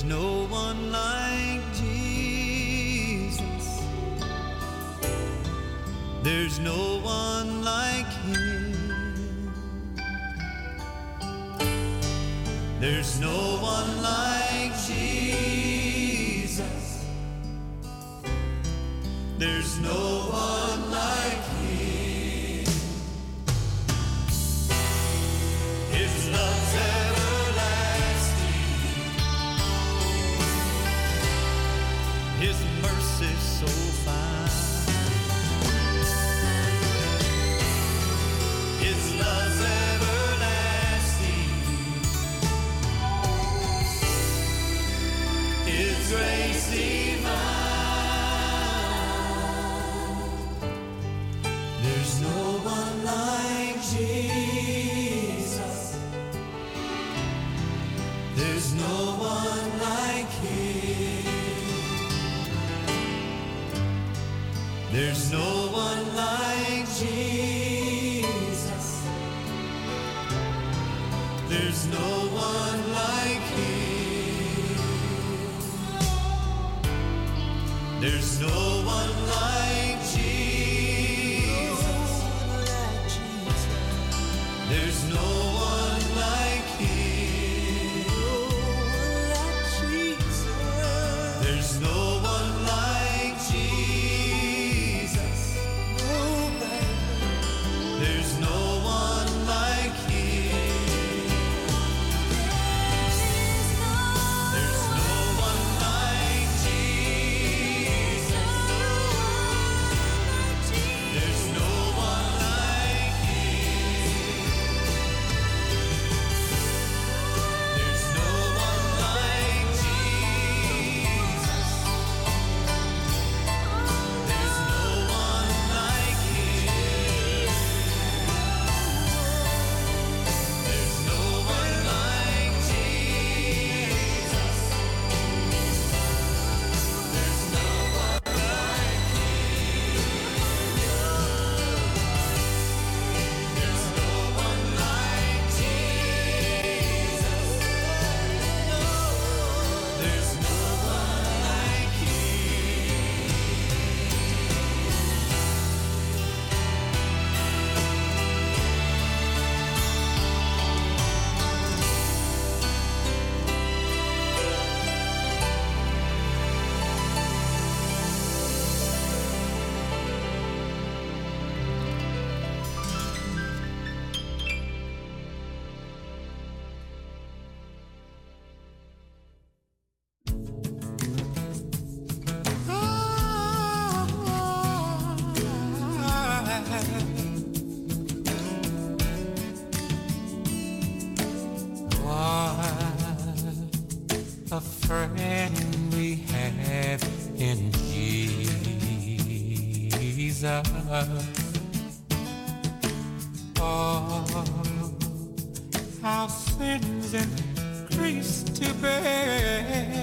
There's no one like Jesus. There's no one like him. There's no one like baby.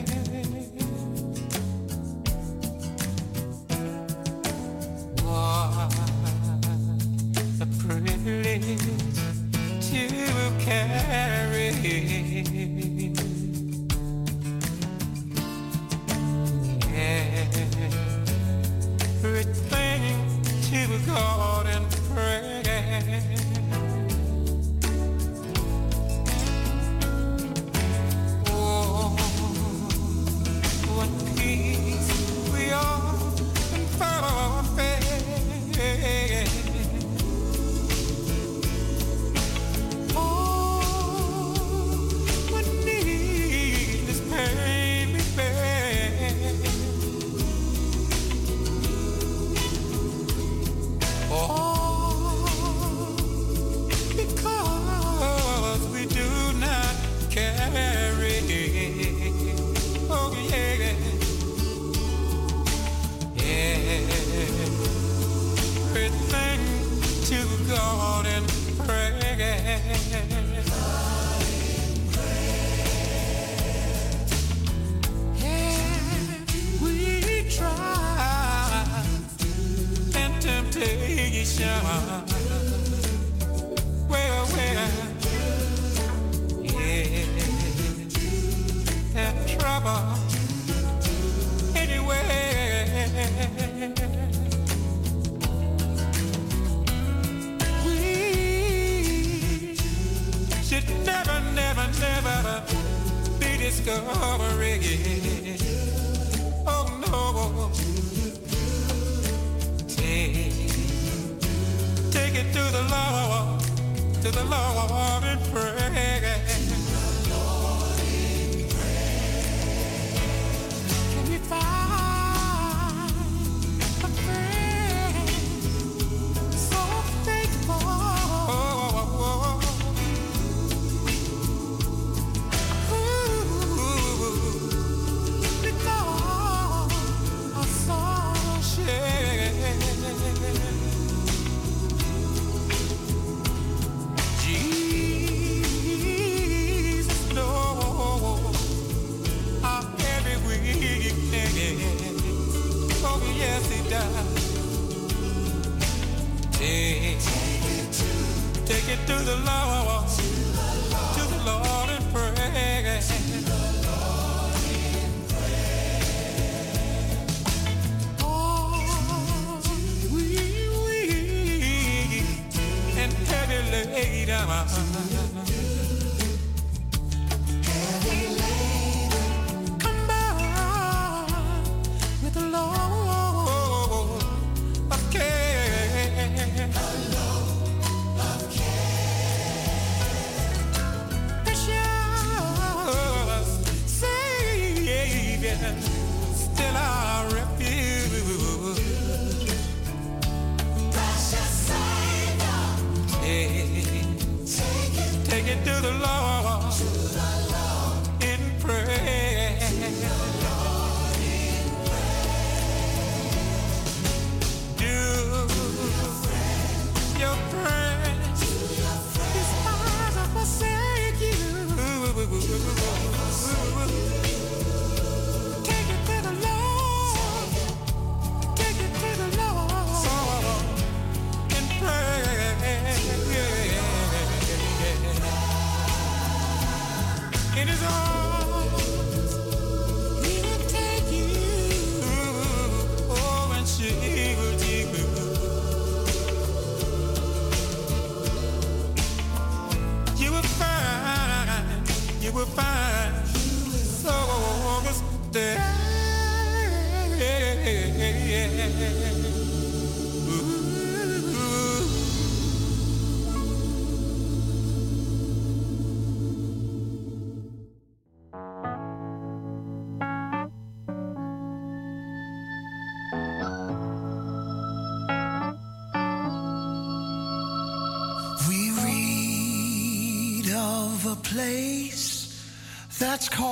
That's called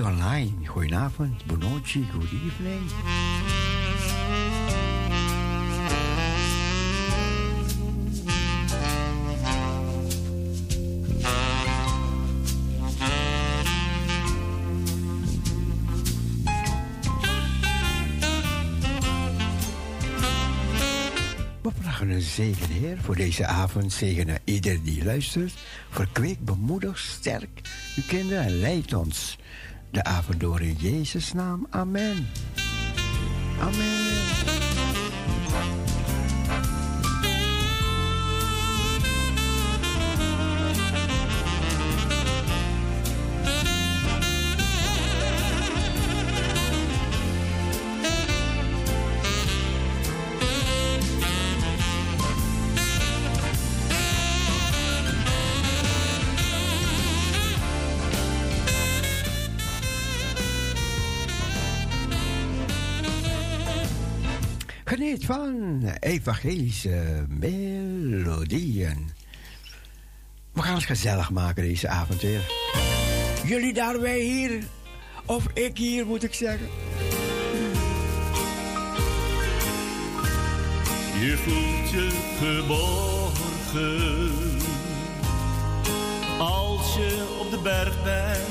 Hey online, goedenavond, buongiorno, good evening. Een Heer, voor deze avond. Zegenen ieder die luistert. Verkweek, bemoedig, sterk uw kinderen en leidt ons de avond door in Jezus' naam. Amen. Amen. Evangelische melodieën. We gaan het gezellig maken deze avond weer. Jullie daar, wij hier. Of ik hier, moet ik zeggen. Je voelt je geborgen als je op de berg bent.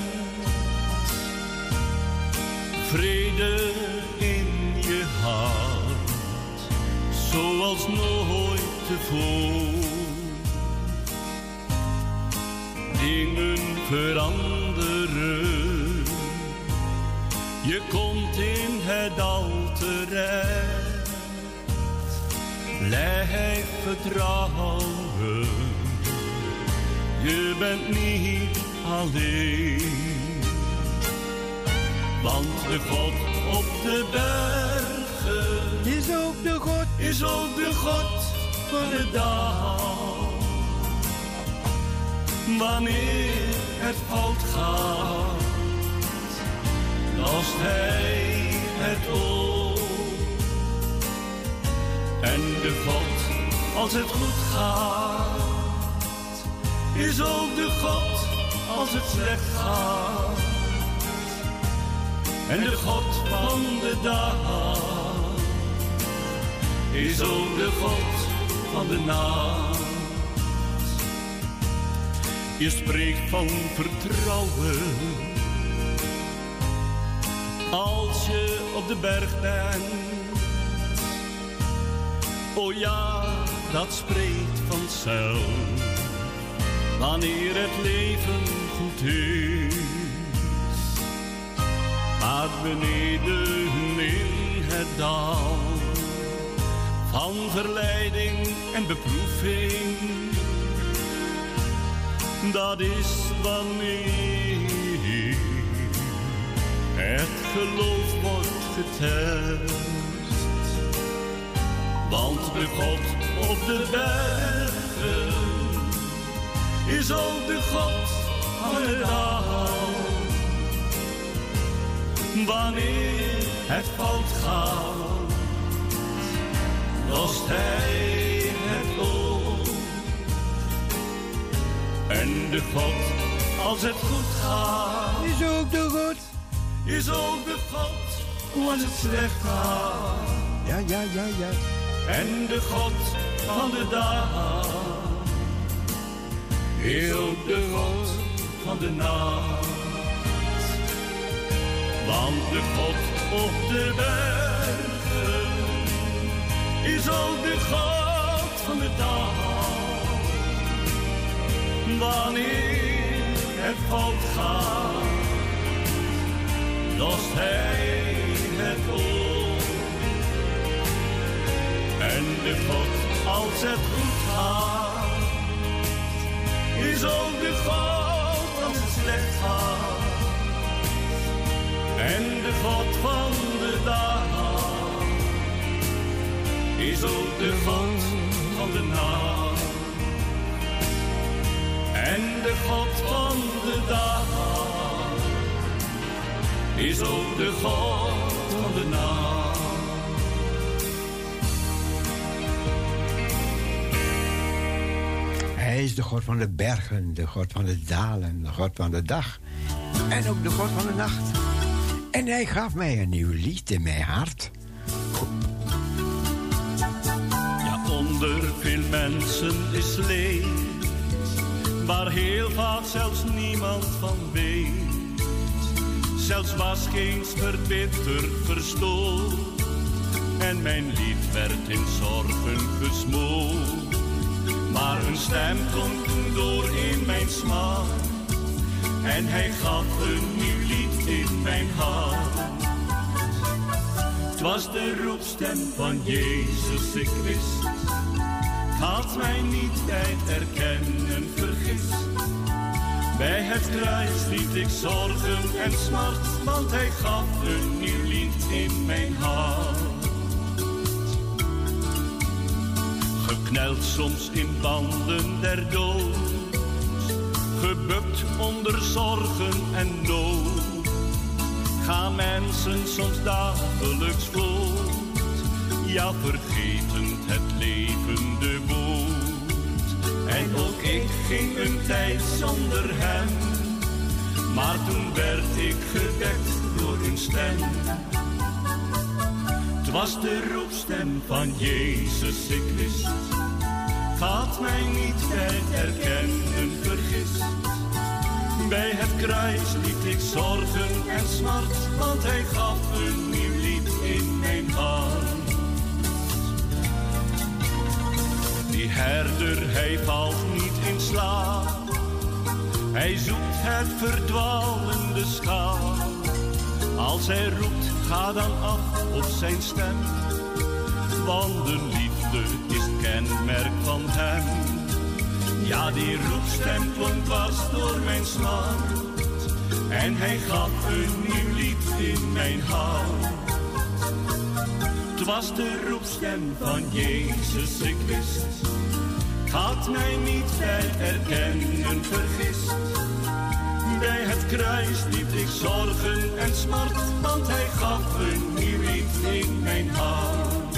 Vrede zoals nooit tevoren. Dingen veranderen, je komt in het dal terecht. Blijf vertrouwen, je bent niet alleen. Want de God op de bergen Is ook de God. Is ook de God van de dag. Wanneer het fout gaat, lost Hij het op. En de God, als het goed gaat, is ook de God als het slecht gaat. En de God van de dag is ook de God van de nacht. Je spreekt van vertrouwen als je op de berg bent. Oh ja, dat spreekt vanzelf wanneer het leven goed is. Maar beneden in het dal van verleiding en beproeving, dat is wanneer het geloof wordt getest. Want de God op de bergen is ook de God van het dal. Wanneer het fout gaat, lost hij het op. En de God, als het goed gaat, Is ook de God. is ook de God als het slecht gaat. Ja, ja, ja, ja. En de God van de dag is ook de God van de nacht. Want de God op de bergen is ook de God van de dag. Wanneer het fout gaat, lost Hij het op. En de God, als het goed gaat, is ook de God als het slecht gaat. En de God van de dag is ook de God van de nacht. En de God van de dag is ook de God van de nacht. Hij is de God van de bergen, de God van de dalen, de God van de dag. En ook de God van de nacht. En hij gaf mij een nieuw lied in mijn hart. Onder veel mensen is leed, waar heel vaak zelfs niemand van weet. Zelfs was geen verbitterd verstoord, en mijn lied werd in zorgen gesmoord. Maar een stem klonk door in mijn smaak, en hij gaf een nieuw lied in mijn hart. Het was de roepstem van Jezus, ik wist. Had mij niet bij erkennen vergist. Bij het kruis liet ik zorgen en smart, want hij gaf een nieuw lied in mijn hart. Gekneld soms in banden der dood, gebukt onder zorgen en nood gaan mensen soms dagelijks voort. Ja, vergetend het levende ik ging een tijd zonder hem. Maar toen werd ik gewekt door een stem. Het was de roepstem van Jezus, ik wist. Gaat mij niet herkennen vergist. Bij het kruis liet ik zorgen en smart, want hij gaf een nieuw lied in mijn hart. Die herder, hij valt niet Hij zoekt het verdwalende schaap. Als hij roept, ga dan af op zijn stem. Want de liefde is het kenmerk van hem. Ja, die roepstem klonk dwars door mijn smart. En hij gaf een nieuw lied in mijn hart. Het was de roepstem van Jezus, ik wist. Had mij niet bij erkennen vergist. Bij het kruis liet ik zorgen en smart, want hij gaf een nieuw lied in mijn hart.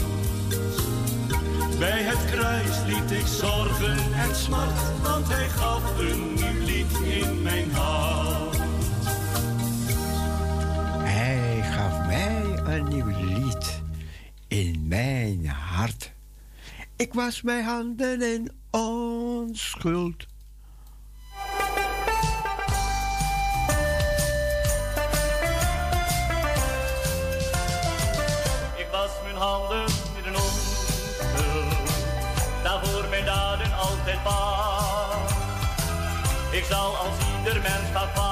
Bij het kruis liet ik zorgen en smart, want hij gaf een nieuw lied in mijn hart. Hij gaf mij een nieuw lied in mijn hart. Ik was mijn handen in onschuld. Ik was mijn handen met een onschuld, daarvoor mijn daden altijd baar. Ik zal als ieder mens gaan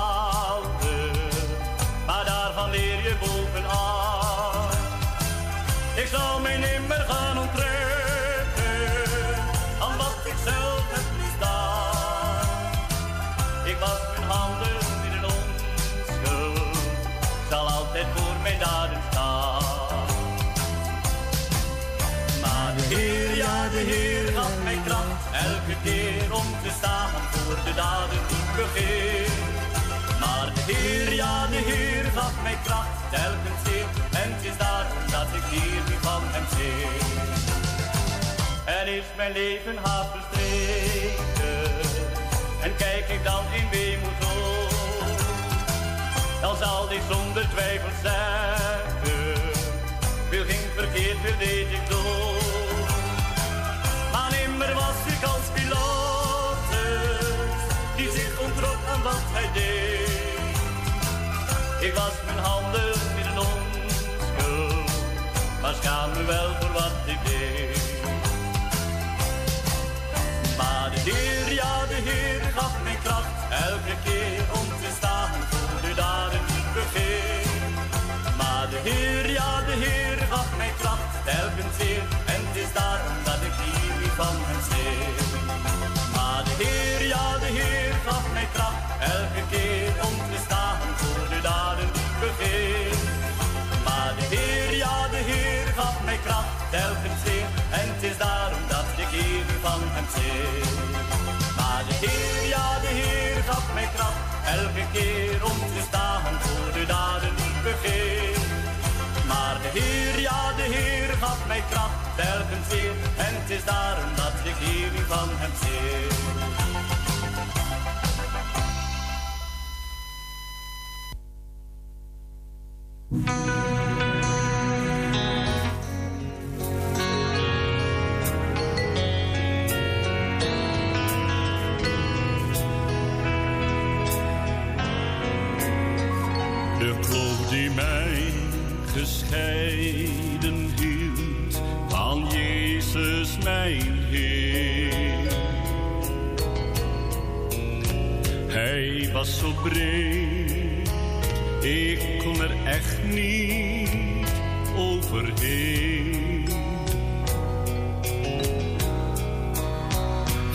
voor de daden die ik begeer. Maar de Heer, ja de Heer gaf mij kracht, telkens weer, en het is daarom dat ik hier nu van hem zing. En is mijn leven haast verstreken, en kijk ik dan in weemoed rond, dan zal ik zonder twijfel zeggen, veel ging verkeerd, veel deed ik door. Ik was mijn handen in een onschuld, maar schaam me wel voor wat ik deed. Maar de Heer, ja de Heer gaf mij kracht, elke keer om te staan voor de daden die begeer. Maar de Heer, ja de Heer gaf mij kracht, telkens weer, en het is daarom dat ik hier van hem zing. Maar de Heer, ja de Heer gaf mij kracht, elke keer om te staan Maar de Heer, ja de Heer gaf mij kracht, telkens weer, en het is daarom dat ik hier nu van hem zing. Maar de Heer, ja de Heer gaf mij kracht, elke keer om te staan voor de daden die begeer. Maar de Heer, ja de Heer gaf mij kracht, telkens weer, en het is daarom dat ik hier van hem zing. De kloof die mij gescheiden hield van Jezus mijn Heer. Hij was zo breed echt niet overheen.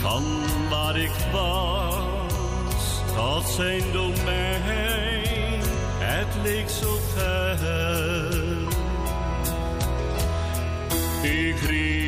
Van waar ik was, dat zijn domein, het leek zo ver. Ik riep.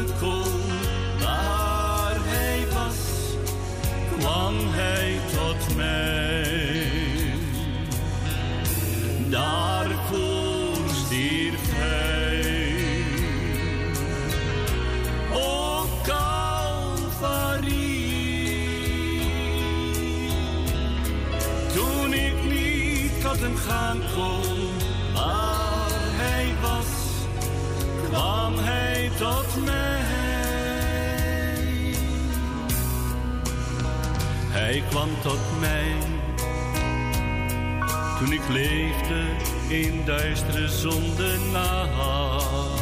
uncle. Hij kwam tot mij toen ik leefde in duistere zonden nacht.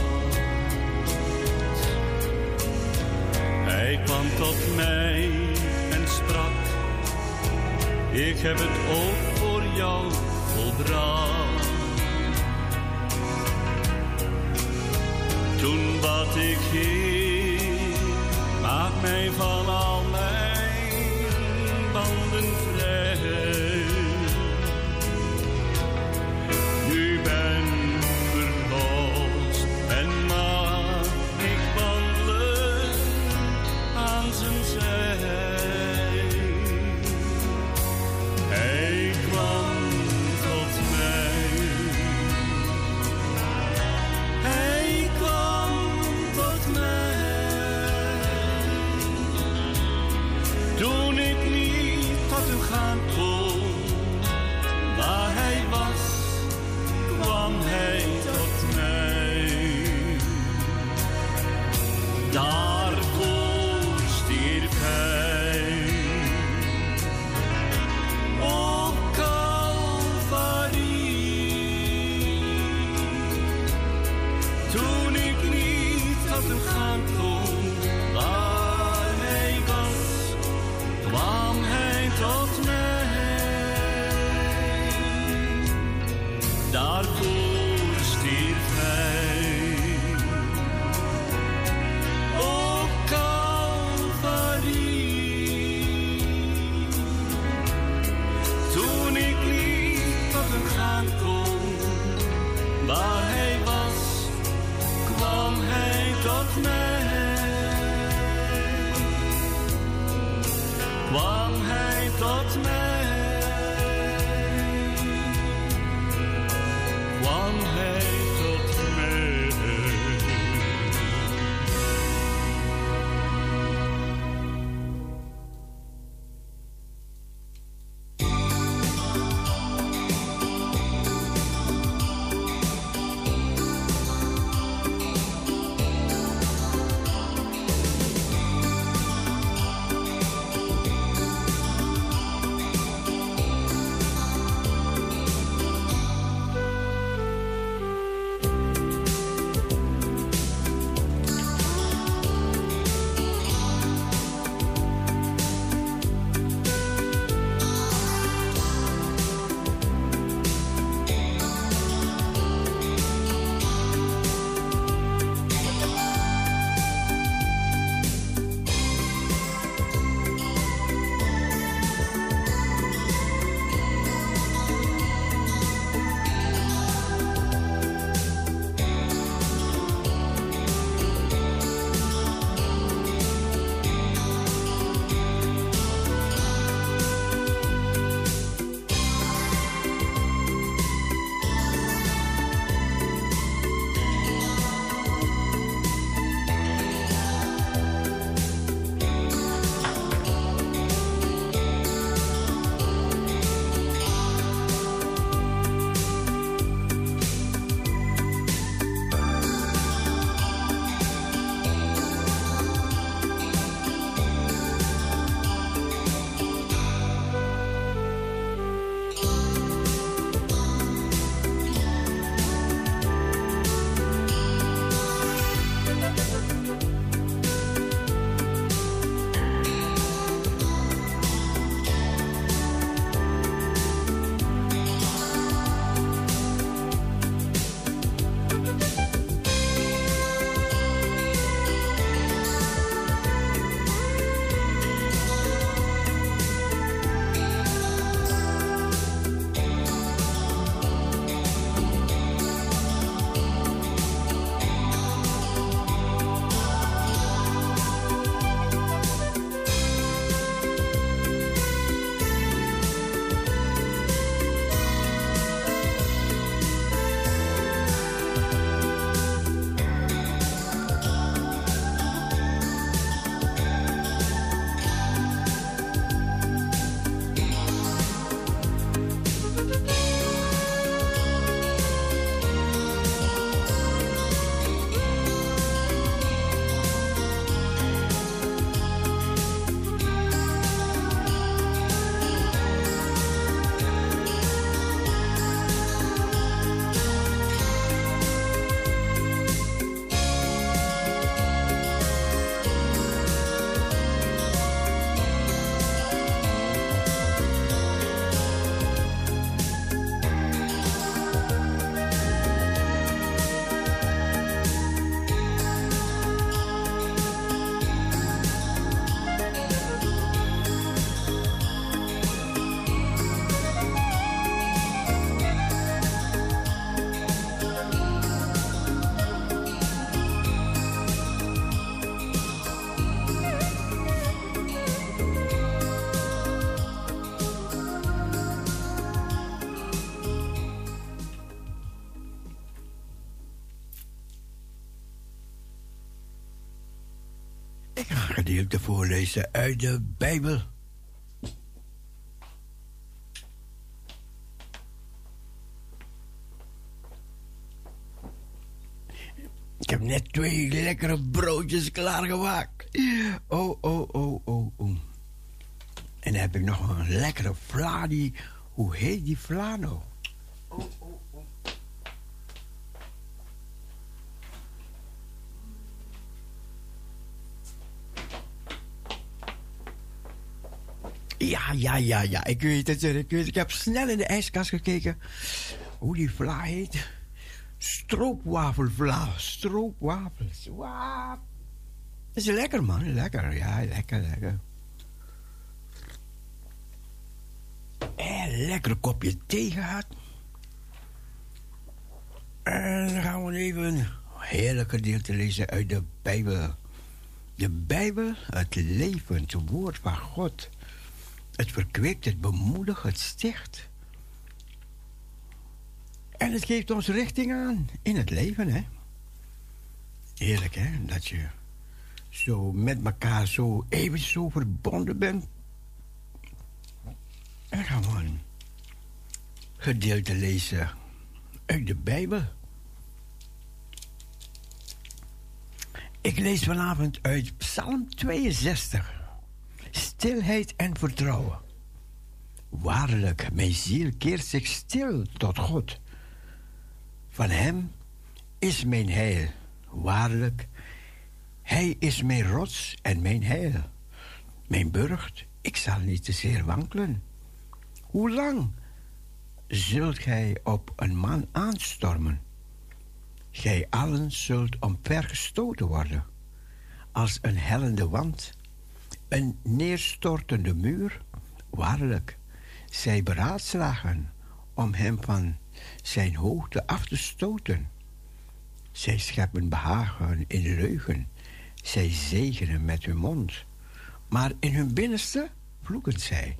Hij kwam tot mij en sprak, ik heb het ook voor jou volbracht. Toen wat ik, maak mij van al gedeelte voorlezen uit de Bijbel. Ik heb net twee lekkere broodjes klaargemaakt. Oh, oh, oh, oh, oh. En dan heb ik nog een lekkere vla. Hoe heet die vla nou? Ja, ja, ja, ja. Ik weet het, ik weet het. Ik heb snel in de ijskast gekeken hoe die vla heet. Stroopwafelvla. Stroopwafels. Dat is lekker, man. Lekker. Ja, lekker, lekker. En lekker kopje thee gehad. En dan gaan we even een heerlijk gedeelte lezen uit de Bijbel. De Bijbel, het levend woord van God. Het verkweekt, het bemoedigt, het sticht. En het geeft ons richting aan in het leven, hè. Heerlijk, hè, dat je zo met elkaar zo even zo verbonden bent. En gaan we een gedeelte lezen uit de Bijbel. Ik lees vanavond uit Psalm 62. Stilheid en vertrouwen. Waarlijk, mijn ziel keert zich stil tot God. Van Hem is mijn heil. Waarlijk, Hij is mijn rots en mijn heil. Mijn burcht, ik zal niet te zeer wankelen. Hoe lang zult gij op een man aanstormen? Gij allen zult omvergestoten worden, als een hellende wand, een neerstortende muur. Waarlijk, zij beraadslagen om hem van zijn hoogte af te stoten. Zij scheppen behagen in leugen, zij zegenen met hun mond, maar in hun binnenste vloeken zij.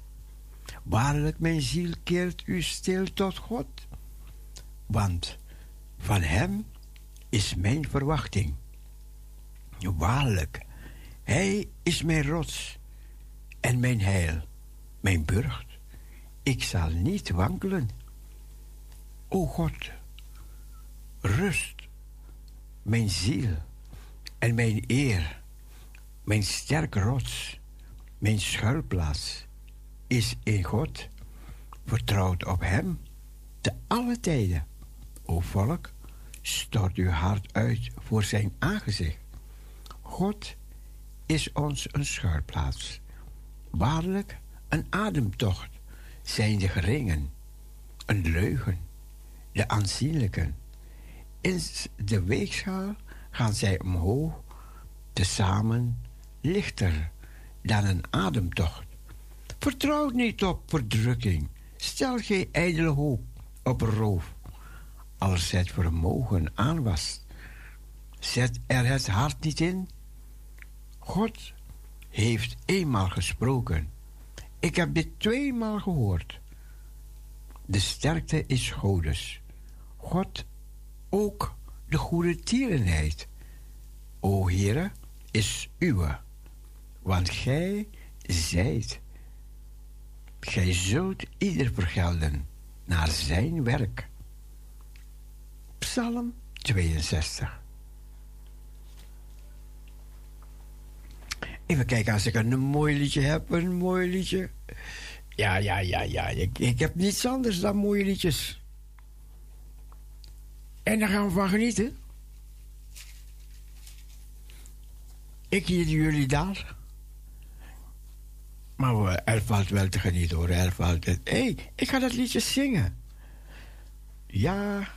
Waarlijk, mijn ziel keert u stil tot God, want van hem is mijn verwachting. Waarlijk, hij is mijn rots en mijn heil, mijn burcht. Ik zal niet wankelen. O God, rust mijn ziel en mijn eer, mijn sterke rots, mijn schuilplaats is in God. Vertrouwd op Hem te alle tijden. O volk, stort uw hart uit voor Zijn aangezicht. God is ons een schuilplaats. Waarlijk een ademtocht zijn de geringen, een leugen, de aanzienlijken. In de weegschaal gaan zij omhoog, tezamen lichter dan een ademtocht. Vertrouw niet op verdrukking. Stel geen ijdele hoop op roof. Als het vermogen aan was, zet er het hart niet in. God heeft eenmaal gesproken. Ik heb dit tweemaal gehoord. De sterkte is Godes. God ook de goede tierenheid. O Heere, is uwe. Want gij zijt Gij zult ieder vergelden naar zijn werk. Psalm 62. Even kijken als ik een mooi liedje heb, een mooi liedje. Ja, ja, ja, ja. Ik, ik heb niets anders dan mooie liedjes. En daar gaan we van genieten. Ik hier jullie daar. Maar er valt wel te genieten hoor. Er valt het. Hé, hey, ik ga dat liedje zingen. Ja,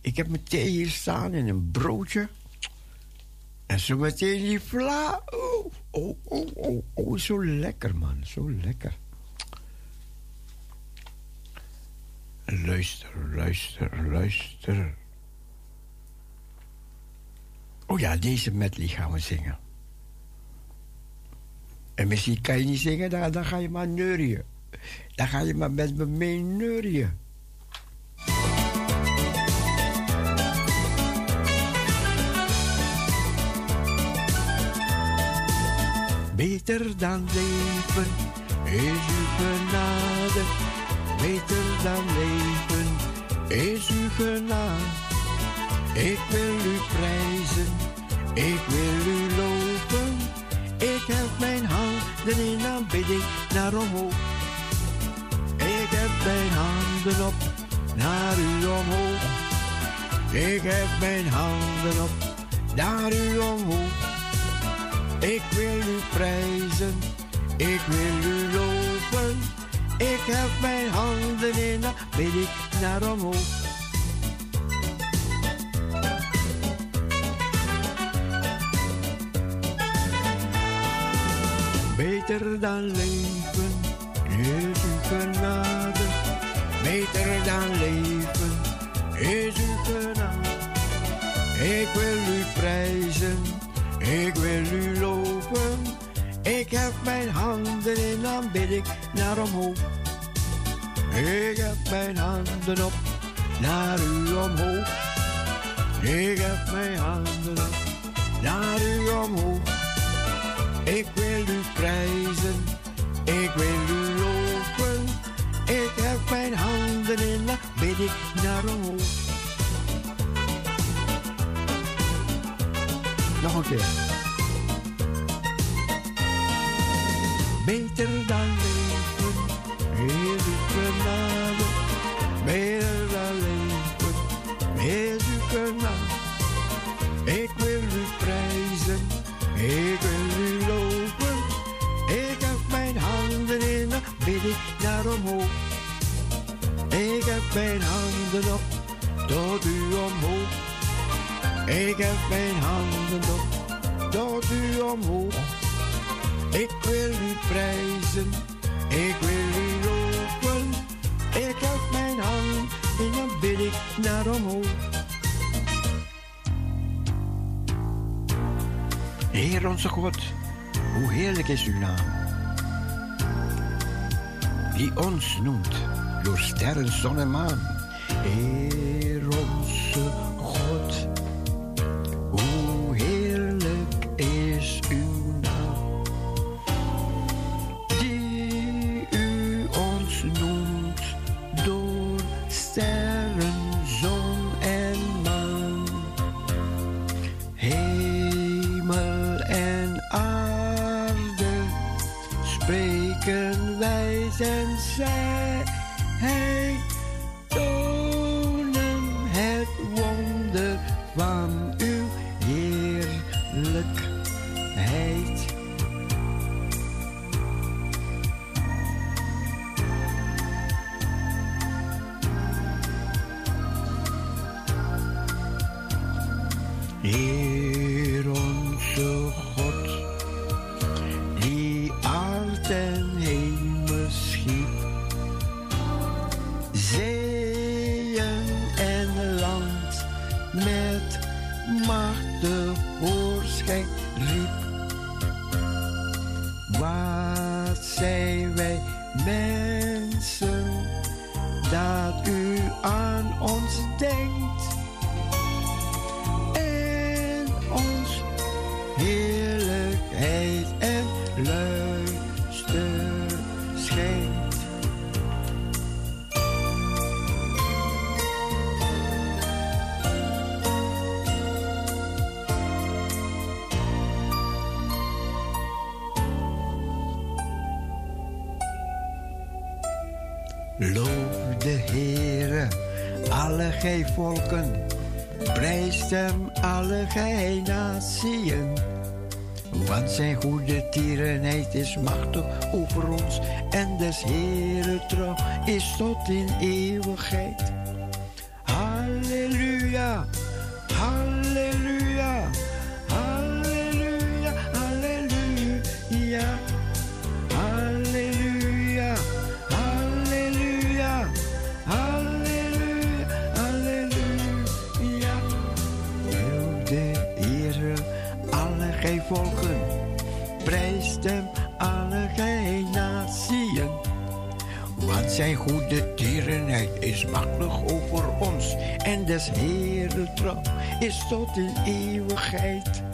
ik heb mijn thee hier staan en een broodje. En zo meteen die vla. Oh, oh, oh, oh, oh, zo lekker man, zo lekker. Luister, luister, luister. Oh ja, deze medley gaan we zingen. En misschien kan je niet zingen, dan, dan ga je maar neurien. Dan ga je maar met me mee neurien. Beter dan leven is uw genade. Beter dan leven is uw genade. Ik wil u prijzen, ik wil u loven. Ik heb mijn handen in aanbidding naar omhoog. Ik heb mijn handen op naar u omhoog. Ik heb mijn handen op naar u omhoog. Ik wil u prijzen, ik wil u loven. Ik heb mijn handen in weet ik naar omhoog. Beter dan leven is uw genade. Beter dan leven is uw genade. Ik wil u prijzen, ik wil u loven. Ik heb mijn handen in aanbidding naar omhoog. Ik heb mijn handen op naar u omhoog. Ik heb mijn handen op naar u omhoog. Ik wil u prijzen, ik wil u loven. Ik heb mijn handen in de bidding naar omhoog. Nog een keer. Beter dan leven uw genade. Beter dan leven uw genade. Ik wil u prijzen, ik wil u loven. Ik heb mijn handen in de bidding naar omhoog. Ik heb mijn handen op tot u omhoog. Ik heb mijn handen op tot u omhoog. Ik wil u prijzen, ik wil u loven. Ik heb mijn hand in een bidding naar omhoog. Heer onze God, hoe heerlijk is uw naam. Die ons noemt door sterren, zon en maan. Heer onze God, tierenheid is machtig over ons. En des Heere trouw is tot in eeuwigheid. Is machtig over ons. En des Heere trouw is tot in eeuwigheid.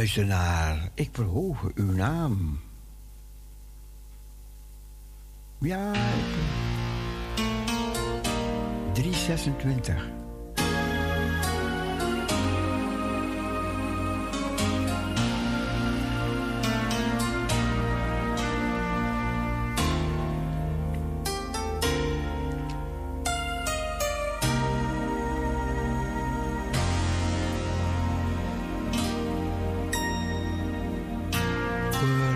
Luisteraar, ik verhoog uw naam. Ja, 326. heureux.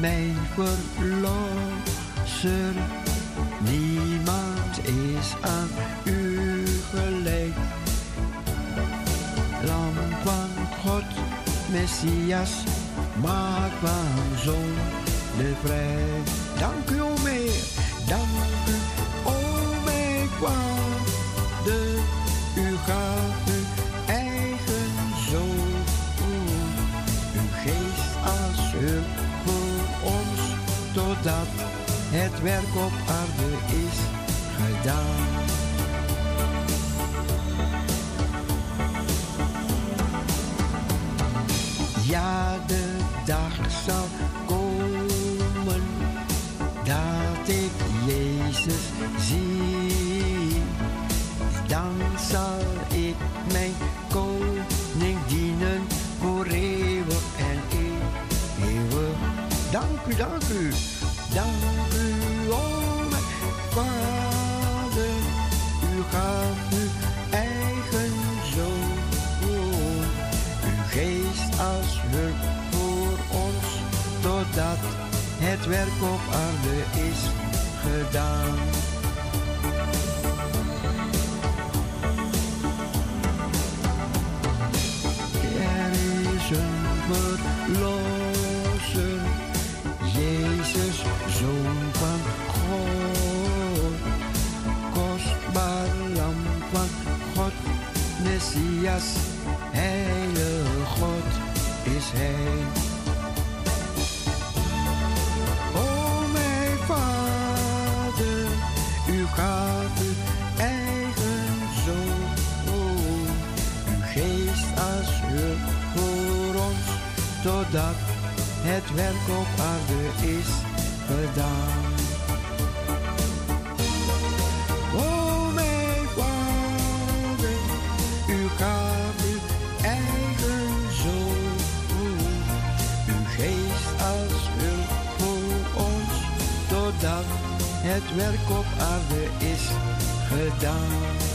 Mijn verlosser. Niemand is aan u gelijk. Lam van God, Messias, maak van zon de vrij. Dank u, o dank u, o mijn. Dat het werk op aarde is gedaan. Ja, de dag zal komen dat ik Jezus zie. Dan zal ik mijn koning dienen voor eeuwig en eeuwig. Dank u, dank u. het werk op aarde is gedaan. Er is een verlosser, Jezus, zoon van God, kostbaar lam van God, Messias, heilige God is hij. todat het werk op aarde is gedaan. Oh mijn vader, u gaf uw eigen zoon, uw geest als hulp voor ons, totdat het werk op aarde is gedaan.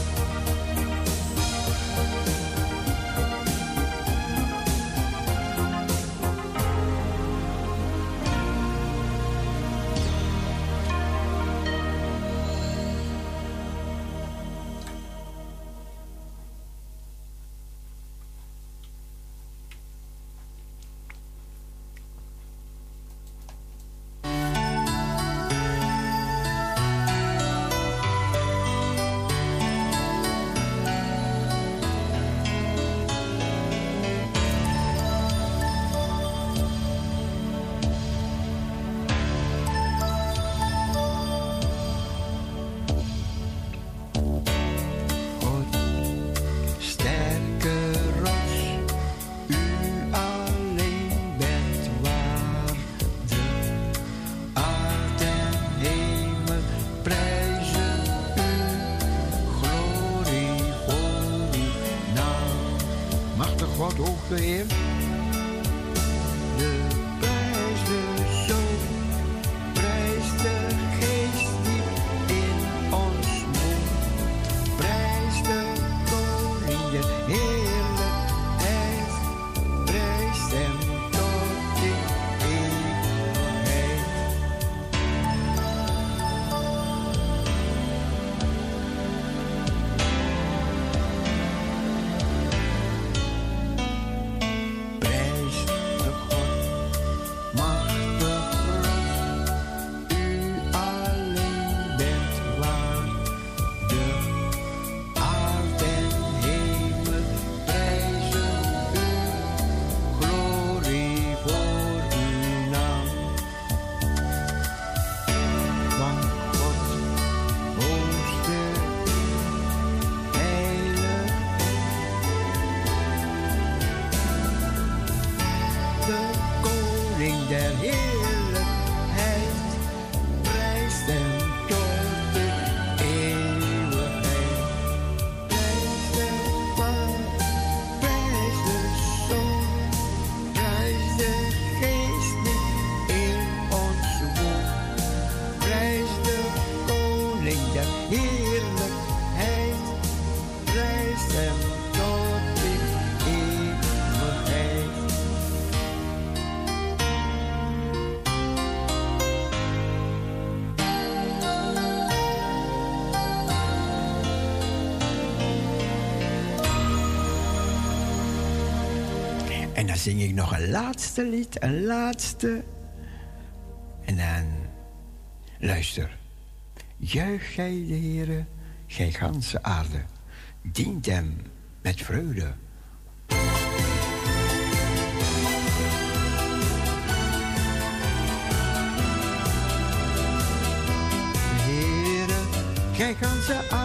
zing ik nog een laatste lied, een laatste. En dan luister. Juich gij de Heere, gij ganse aarde. Dient hem met vreugde. Heere, gij ganse aarde.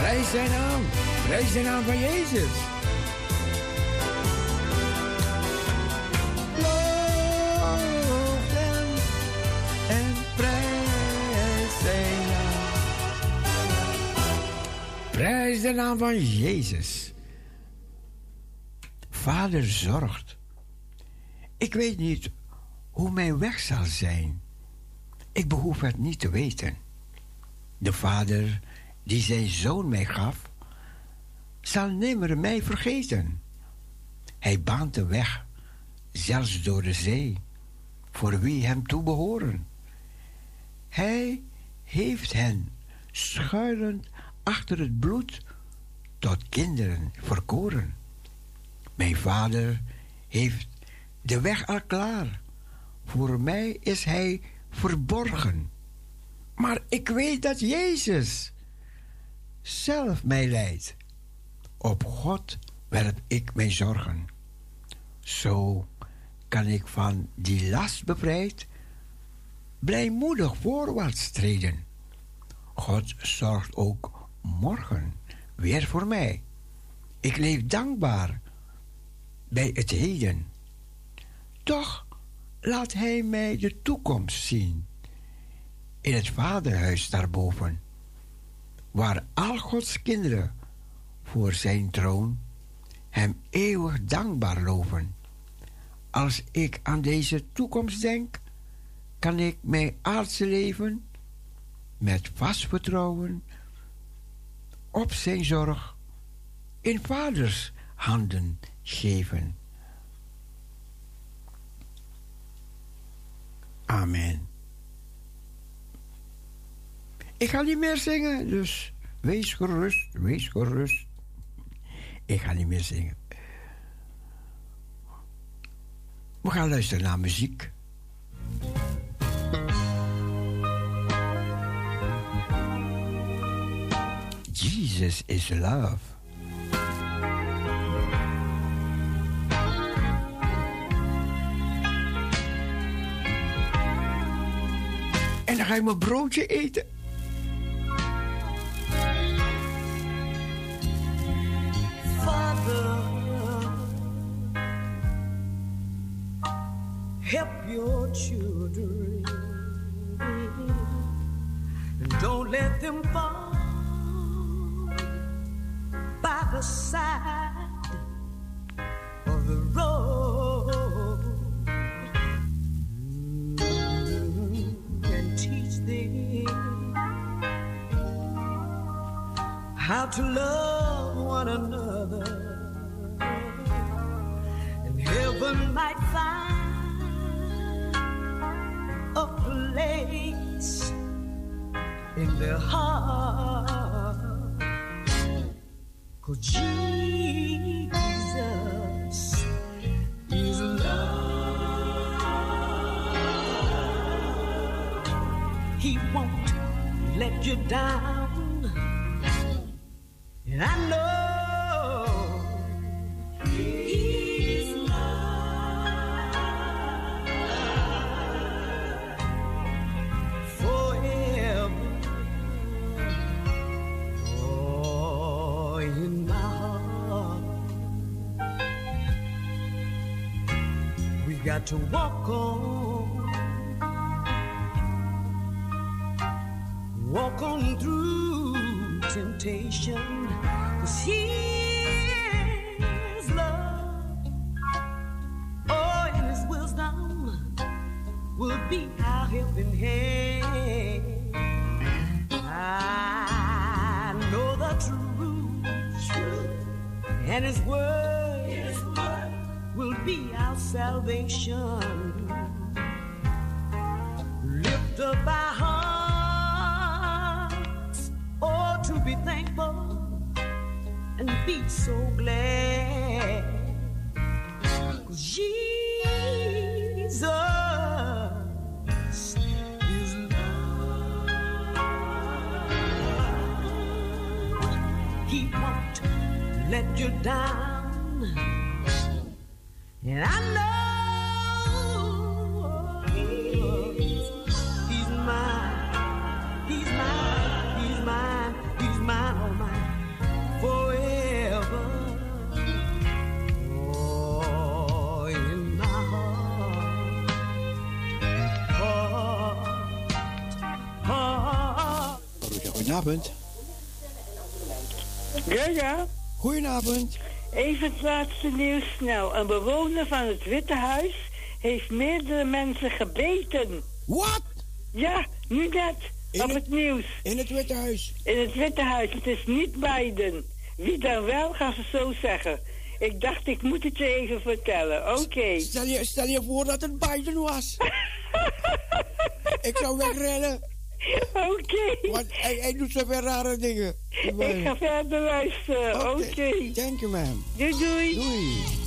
Prijs zijn naam. Prijs zijn naam van Jezus. De naam van Jezus. Vader zorgt. Ik weet niet hoe mijn weg zal zijn. Ik behoef het niet te weten. De Vader die zijn zoon mij gaf, zal nimmer mij vergeten. Hij baant de weg, zelfs door de zee, voor wie hem toebehoren. Hij heeft hen schuilend achter het bloed tot kinderen verkoren. Mijn vader heeft de weg al klaar. Voor mij is hij verborgen. Maar ik weet dat Jezus zelf mij leidt. Op God werp ik mijn zorgen. Zo kan ik van die last bevrijd blijmoedig voorwaarts treden. God zorgt ook morgen weer voor mij. Ik leef dankbaar bij het heden. Toch laat Hij mij de toekomst zien. In het Vaderhuis daarboven, waar al Gods kinderen voor Zijn troon Hem eeuwig dankbaar loven. Als ik aan deze toekomst denk, kan ik mijn aardse leven met vast vertrouwen op Zijn zorg in Vaders handen geven. Amen. Ik ga niet meer zingen, dus wees gerust, wees gerust. Ik ga niet meer zingen. We gaan luisteren naar muziek. Jesus is love. En dan ga je mijn broodje eten. Father, help your children and don't let them fall the side of the road and teach them how to love one another and heaven might find a place in their heart. Cause Jesus is love. He won't let you down. And I know got to walk on, walk on through temptation. 'cause He is love. Oh, and His wisdom will be our helping hand. I know the truth, and His word, salvation. Lift up our hearts, oh, to be thankful and be so glad. Jesus is love. He won't let you down. And I know Goedenavond. Ja, ja. Goedenavond. Even het laatste nieuws snel. Een bewoner van het Witte Huis heeft meerdere mensen gebeten. Wat? Ja, nu net. In op het- het nieuws. In het Witte Huis. In het Witte Huis. Het is niet Biden. Wie dan wel, gaan ze zo zeggen. Ik dacht, ik moet het je even vertellen. Oké. Stel je, stel je voor dat het Biden was. ik zou wegrennen, Oké. want hij, hij doet zoveel rare dingen. Ik ga verder luisteren. Oké. Thank you, ma'am. Doei, doei. Doei.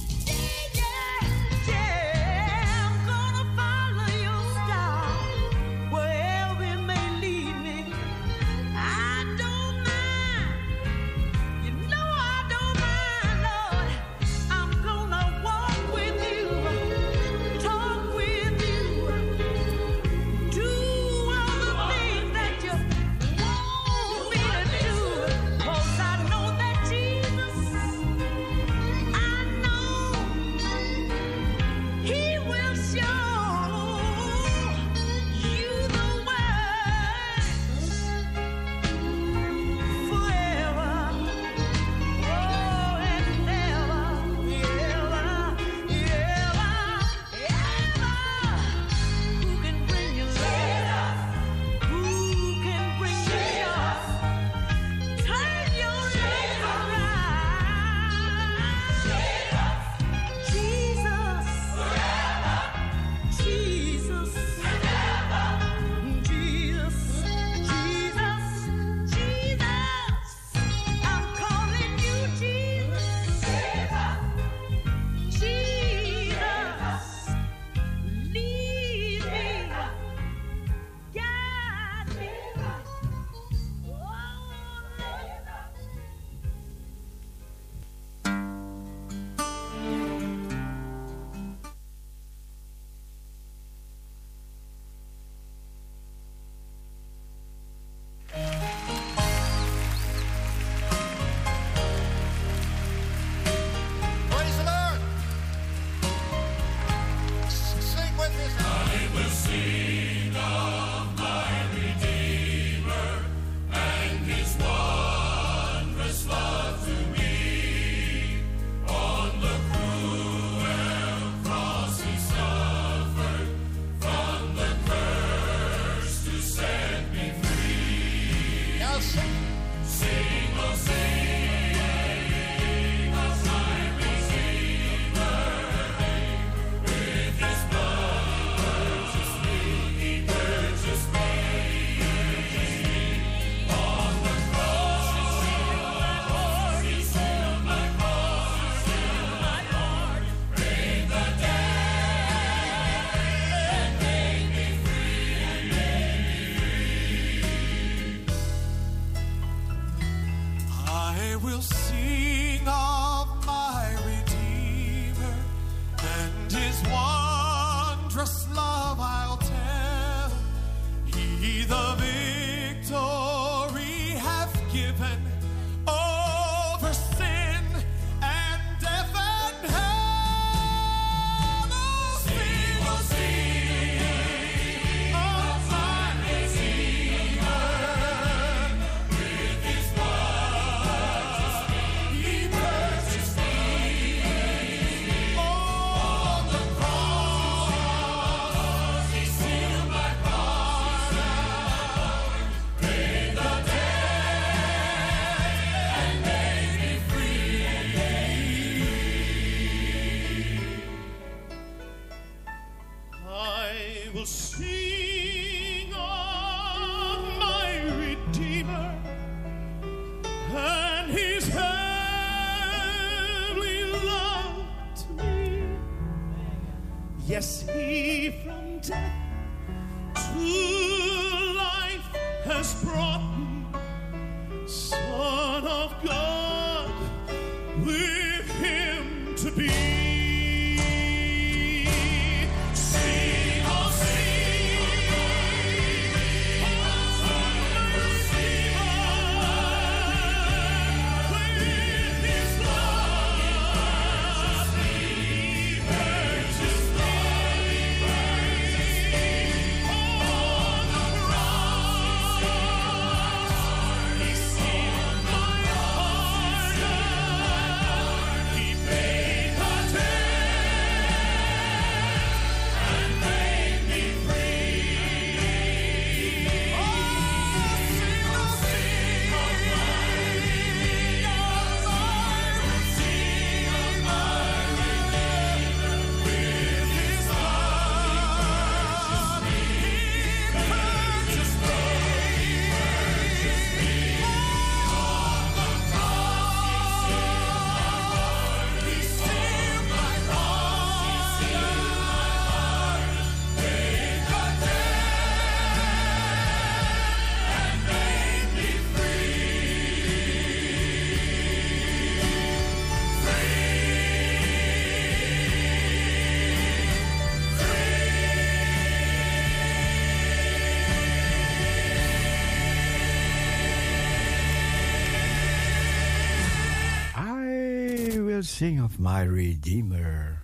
sing of my Redeemer.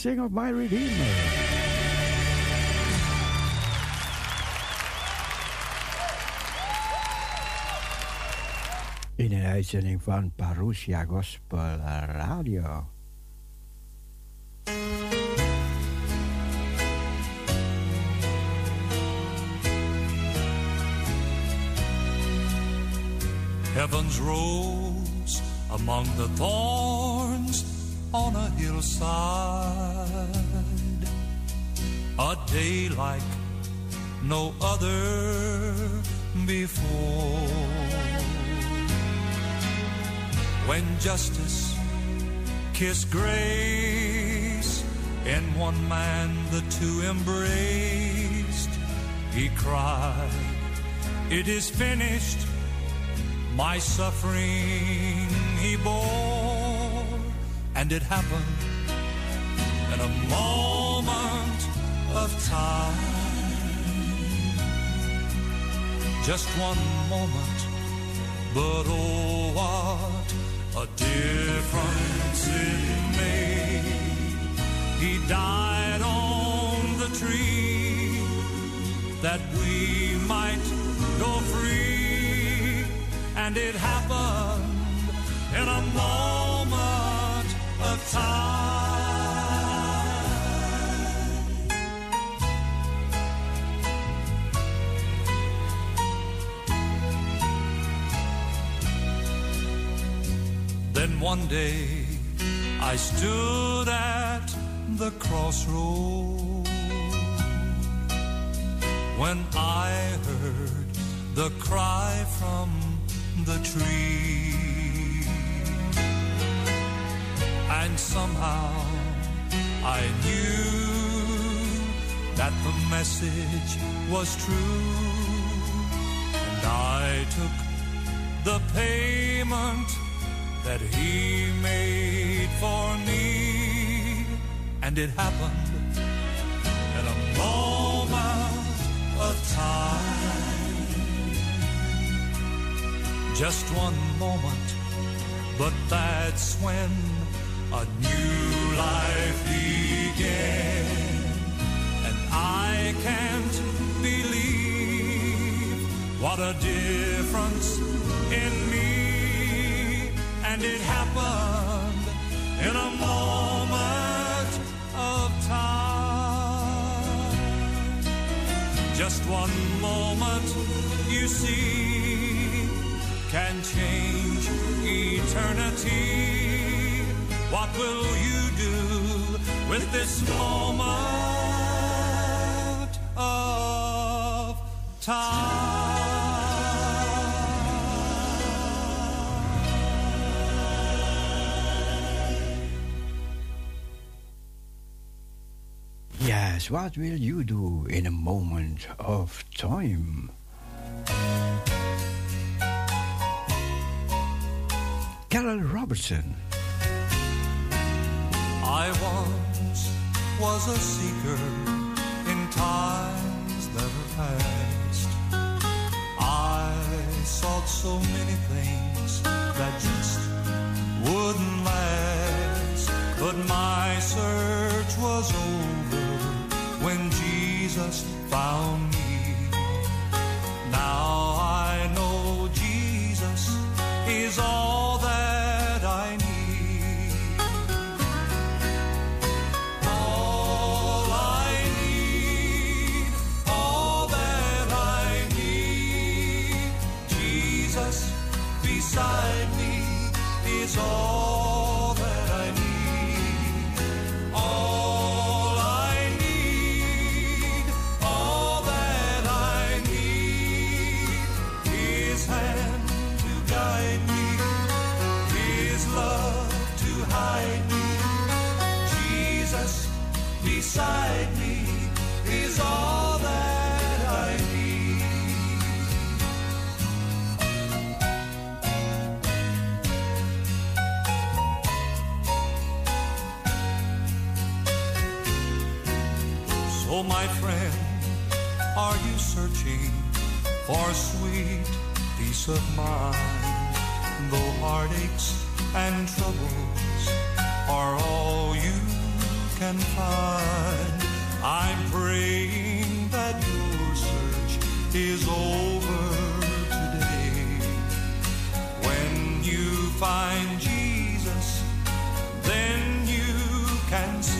sing of my Redeemer. In een uitzending van Parousia Gospel Radio. Heaven's rose among the thorns on a hillside like no other before. When justice kissed grace, in one man the two embraced, he cried, It is finished, my suffering he bore, and it happened in a moment of time. Just one moment, but oh, what a difference it made. He died on the tree that we might go free, and it happened in a moment of time. Then one day I stood at the crossroad when I heard the cry from the tree. And somehow I knew that the message was true. And I took the payment that he made for me. And it happened in a moment of time. Just one moment, but that's when a new life began. And I can't believe what a difference in me. And it happened in a moment of time. Just one moment, you see, can change eternity. What will you do with this moment of time? Yes, what will you do in a moment of time? Carol Robertson. I once was a seeker in times that are past. I sought so many things that just wouldn't last. But my search was over found for sweet peace of mind? Though heartaches and troubles are all you can find, I'm praying that your search is over today. When you find Jesus, then you can say,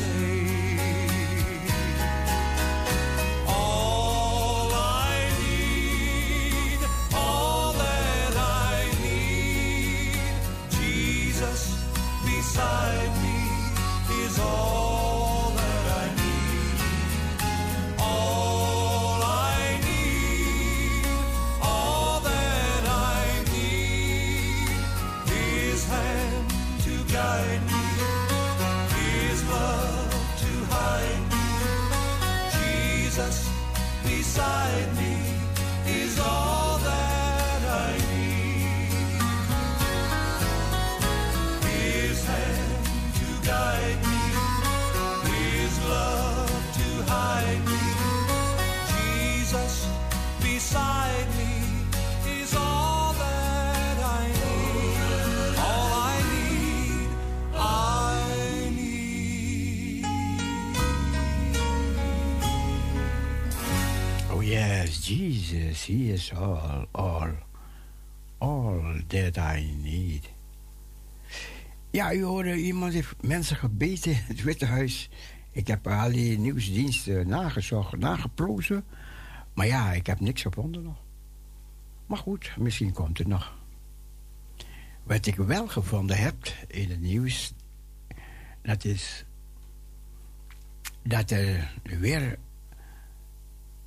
Jesus, He is all, all, all that I need. Ja, u hoorde, iemand heeft mensen gebeten in het Witte Huis. Ik heb al die nieuwsdiensten nagezocht, nageplozen. Maar ja, ik heb niks gevonden nog. Maar goed, misschien komt het nog. Wat ik wel gevonden heb in het nieuws, dat is dat er weer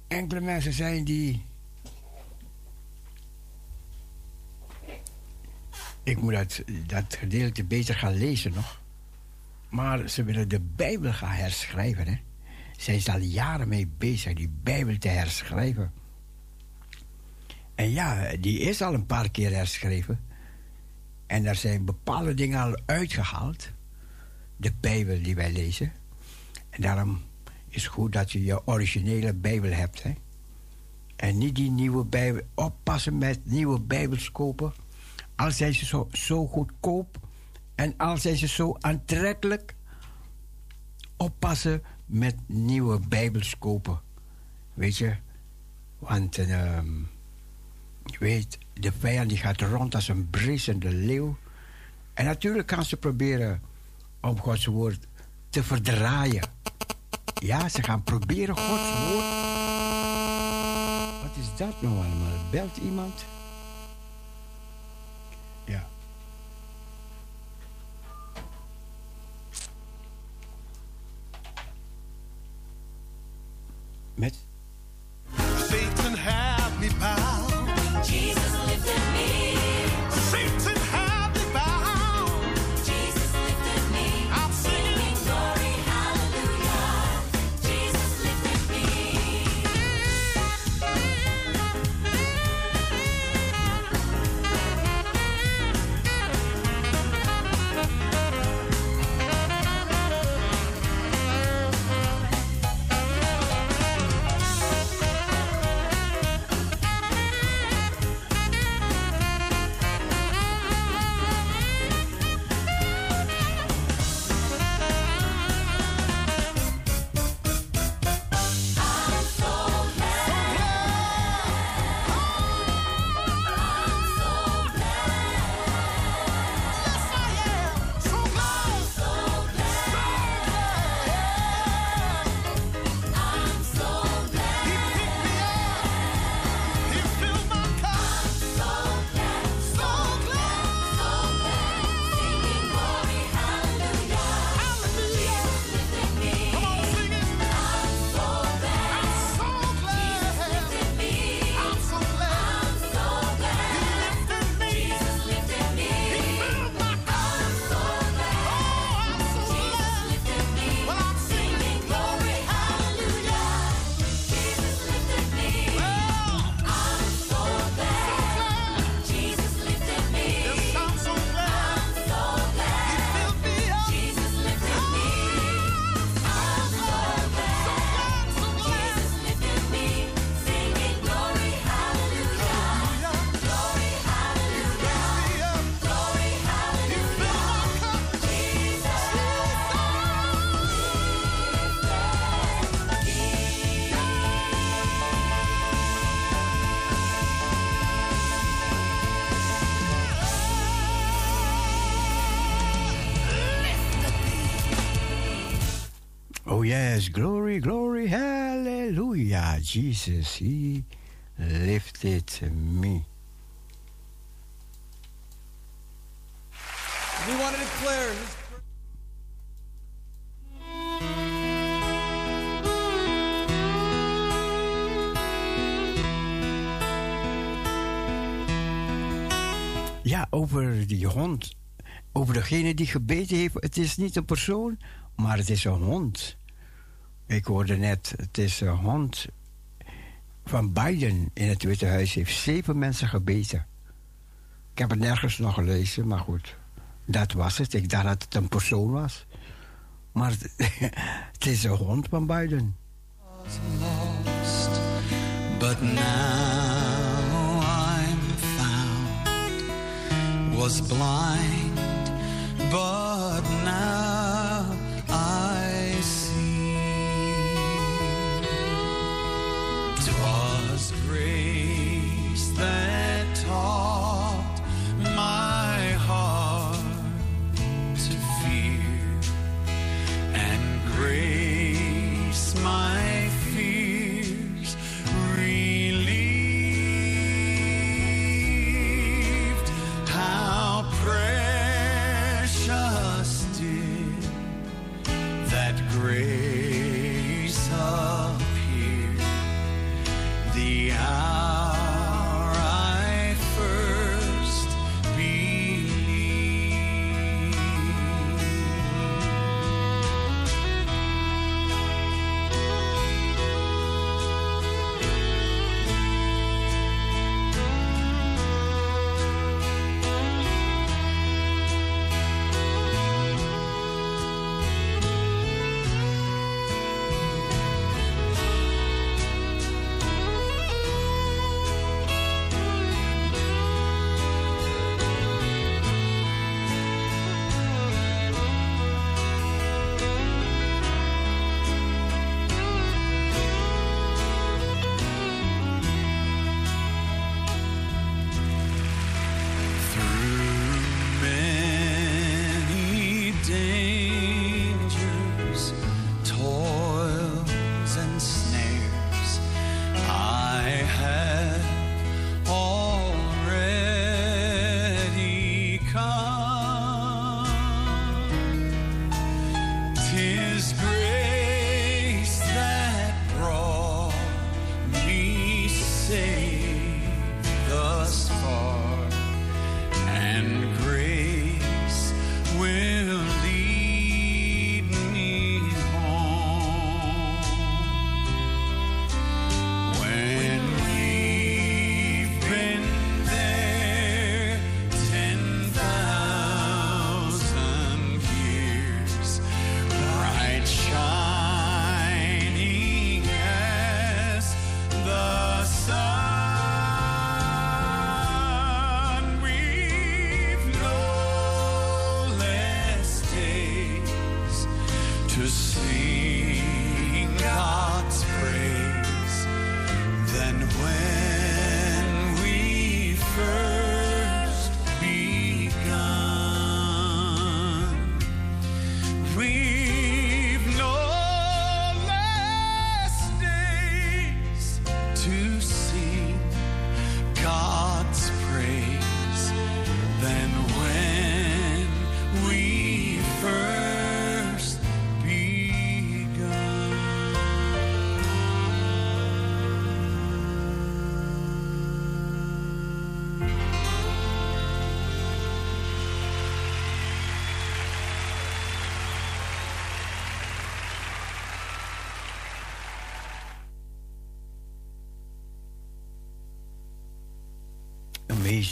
enkele mensen zijn die. Ik moet dat, dat gedeelte beter gaan lezen nog. Maar ze willen de Bijbel gaan herschrijven. Hè? Zijn ze al jaren mee bezig die Bijbel te herschrijven. En ja, die is al een paar keer herschreven. En er zijn bepaalde dingen al uitgehaald. De Bijbel die wij lezen. En daarom is het goed dat je je originele Bijbel hebt. Hè? En niet die nieuwe Bijbel. Oppassen met nieuwe Bijbels kopen. Al zijn ze zo, zo goedkoop. En al zijn ze zo aantrekkelijk. Oppassen met nieuwe Bijbels kopen. Weet je? Want ehm, je weet, de vijand die gaat rond als een brezende leeuw. En natuurlijk kan ze proberen om Gods woord te verdraaien. Ja, ze gaan proberen Gods woord. Wat is dat nou allemaal? Belt iemand? Met Satan had me. Yes, glory, glory, hallelujah. Jesus, He lifted me. We want to declare his Ja, over die hond. Over degene die gebeten heeft. Het is niet een persoon, maar het is een hond. Ik hoorde net, het is een hond van Biden in het Witte Huis. heeft zeven mensen gebeten. Ik heb het nergens nog gelezen, maar goed. Dat was het. Ik dacht dat het een persoon was. Maar het, is een hond van Biden. lost, but now I'm found. Was blind, but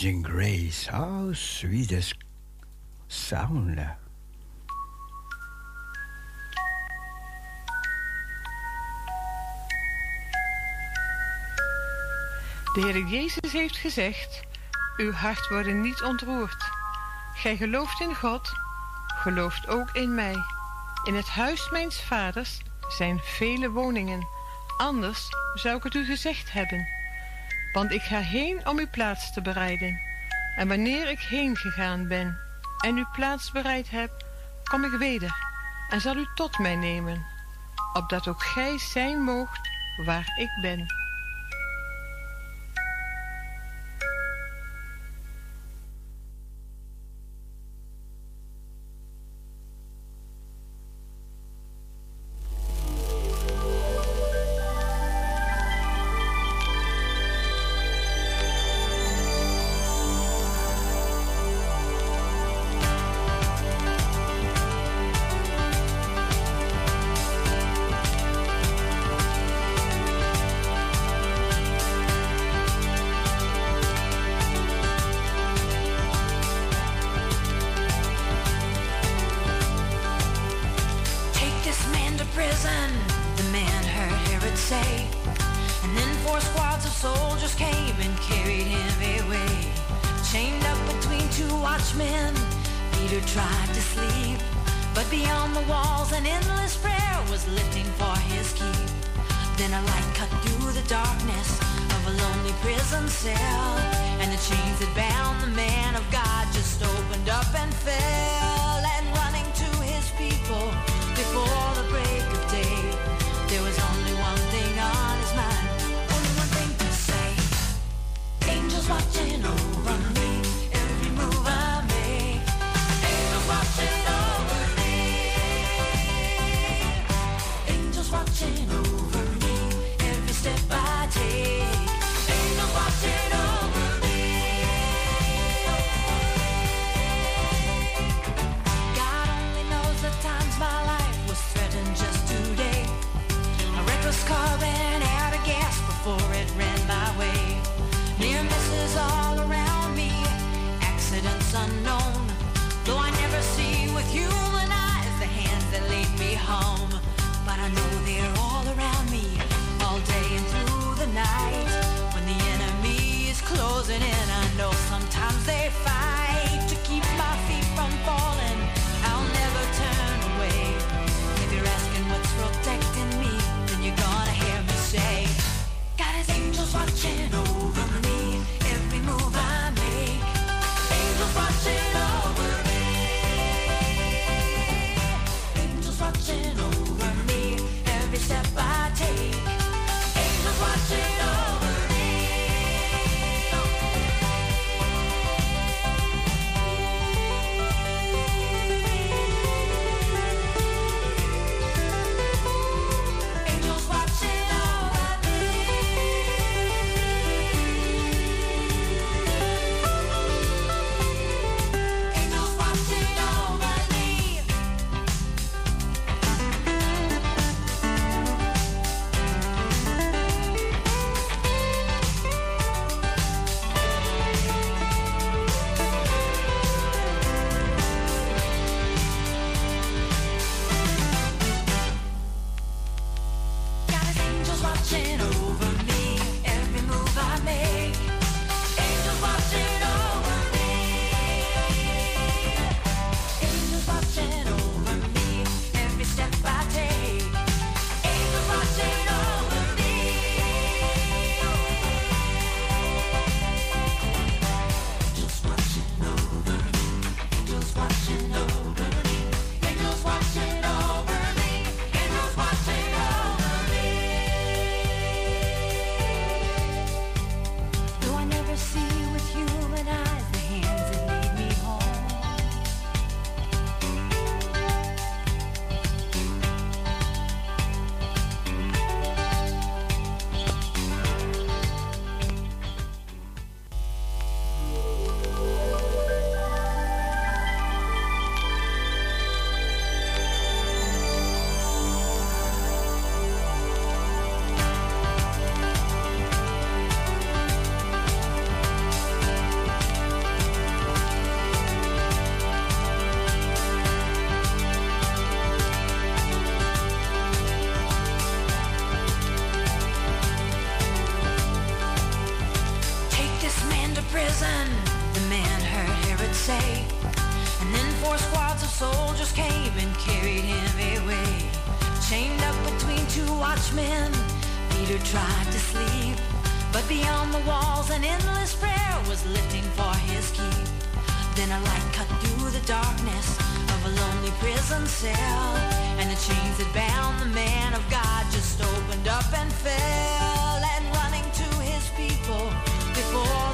Amazing Grace. How sweet this sound. De Heer Jezus heeft gezegd: Uw hart worden niet ontroerd. Gij gelooft in God, gelooft ook in mij. In het huis mijns vaders zijn vele woningen. Anders zou ik het u gezegd hebben want ik ga heen om uw plaats te bereiden. En wanneer ik heen gegaan ben en uw plaats bereid heb, kom ik weder en zal u tot mij nemen, opdat ook gij zijn moogt waar ik ben. light cut through the darkness of a lonely prison cell. And the chains that bound the man of God just opened up and fell. And running to his people. I know sometimes they find. watchmen. Peter tried to sleep, but beyond the walls an endless prayer was lifting for his keep. Then a light cut through the darkness of a lonely prison cell, and the chains that bound the man of God just opened up and fell, and running to his people before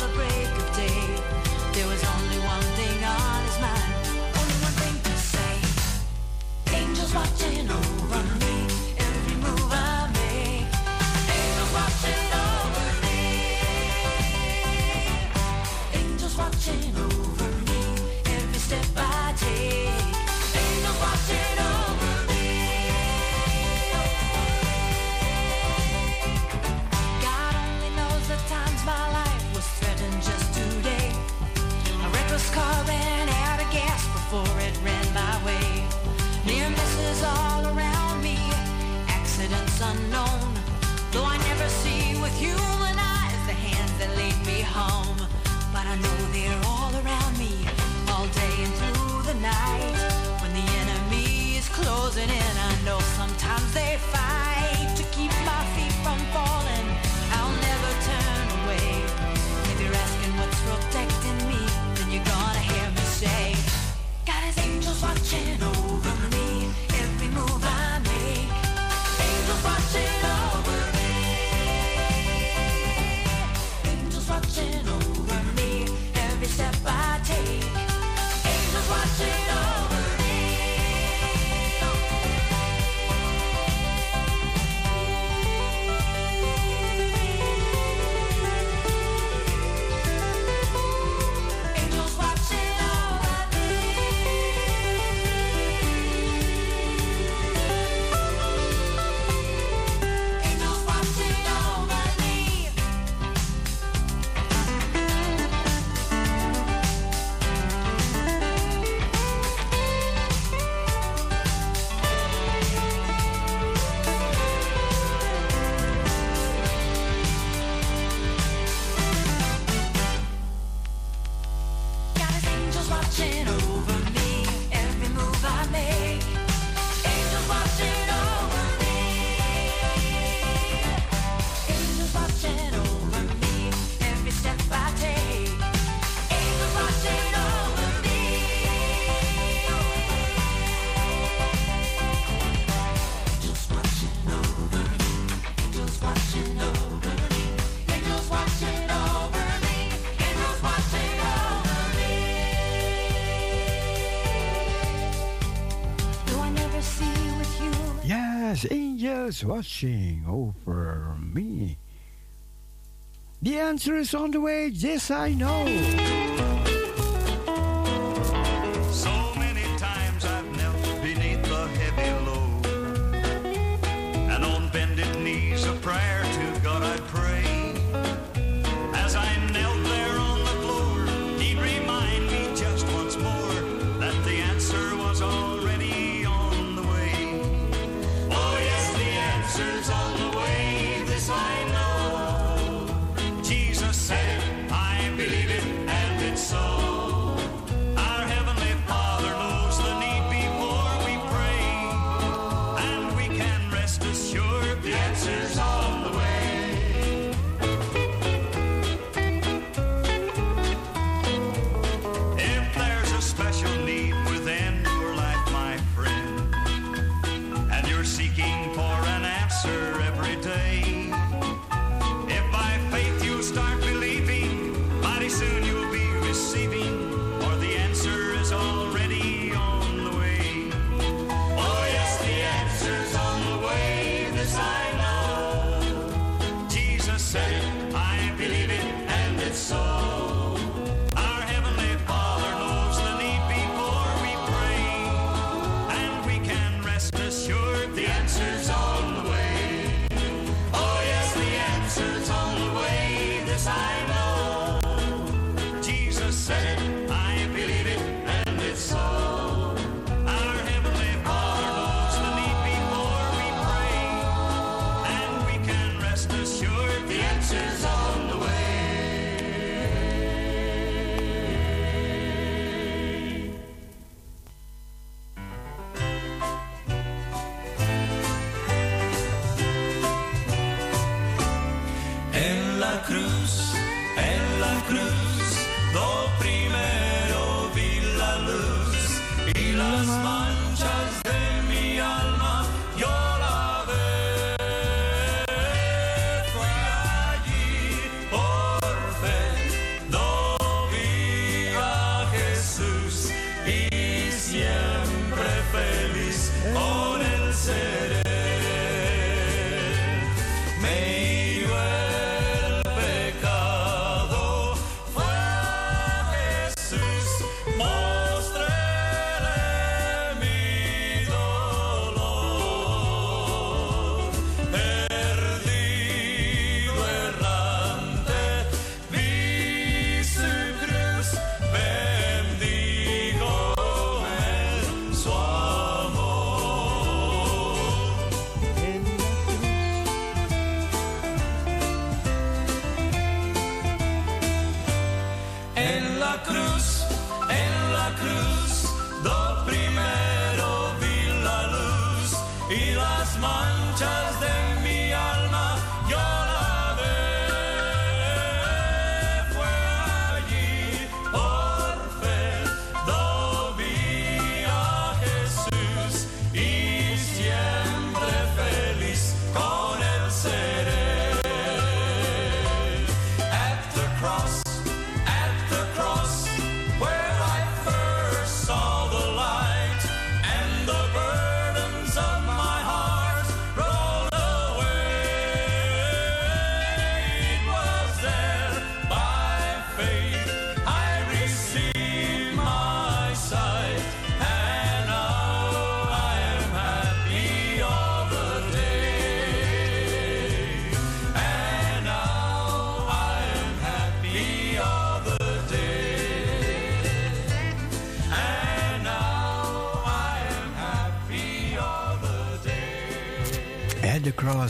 closing in, I know. Is watching over me? The answer is on the way, yes, I know.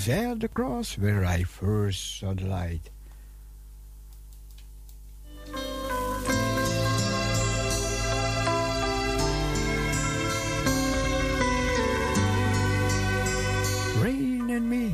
is at the cross where I first saw the light. Rain and me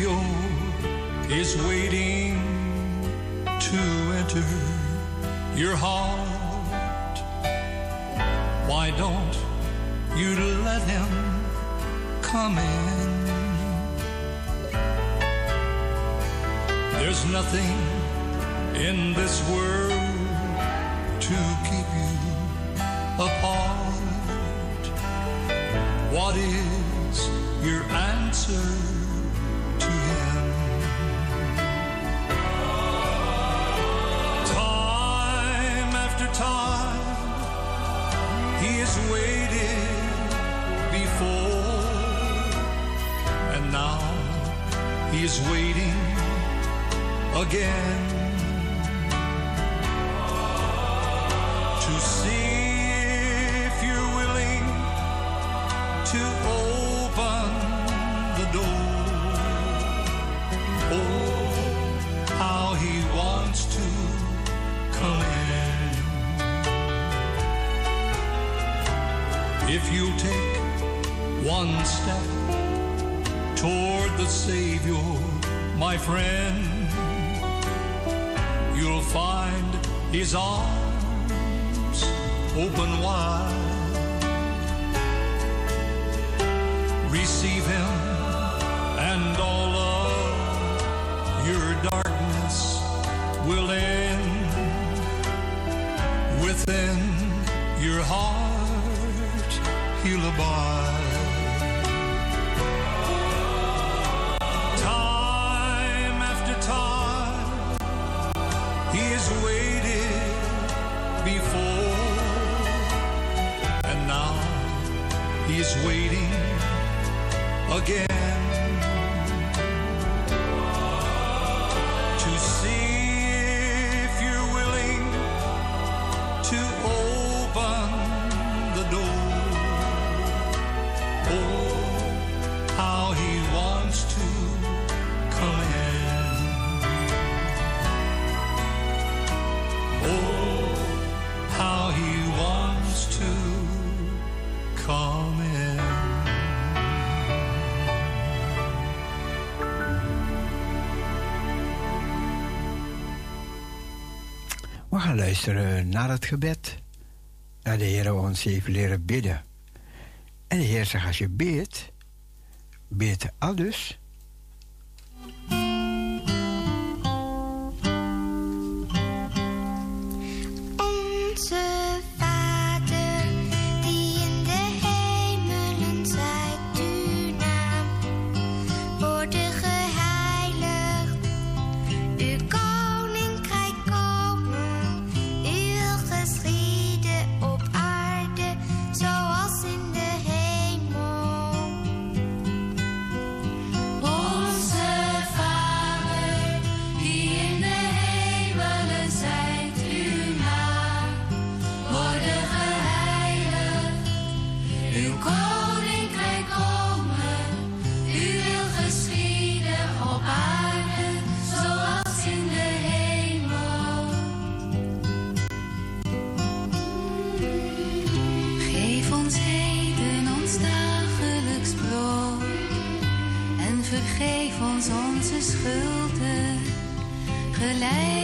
yoke is waiting to enter your heart. Why don't you let him come in? There's nothing in this world to keep you apart. What is your answer? Has waited before, and now he is waiting again friend, you'll find his arms open wide. Luisteren naar het gebed. Dat de Heer ons heeft leren bidden. En de Heer zegt, als je bidt, bid al gelijk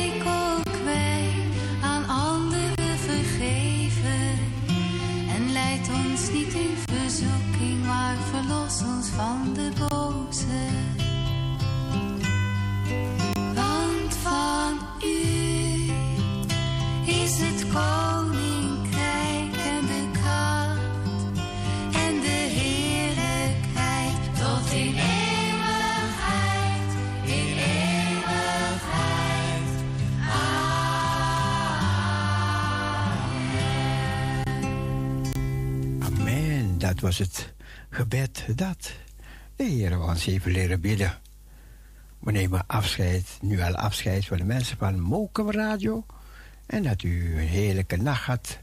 Was het gebed dat de Heer ons heeft leren bidden. We nemen afscheid, nu al afscheid van de mensen van Mokum Radio. En dat u een heerlijke nacht gaat,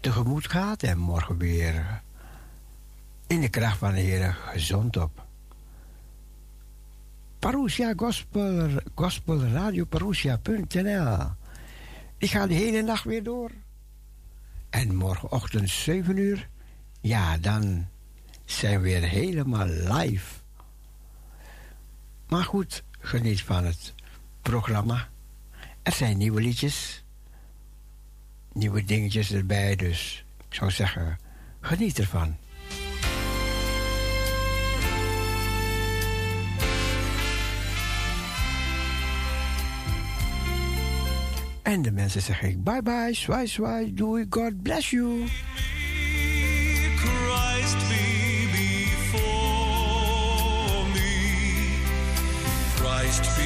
tegemoet gaat. En morgen weer in de kracht van de Heer gezond op. Parousia Gospel, Gospel Radio Parousia.nl. Ik ga de hele nacht weer door. En morgenochtend 7 uur, ja, dan zijn we weer helemaal live. Maar goed, geniet van het programma. Er zijn nieuwe liedjes, nieuwe dingetjes erbij, dus ik zou zeggen, geniet ervan. En de mensen zeg ik bye bye, zwaai zwaai, doei, God bless you. Christ be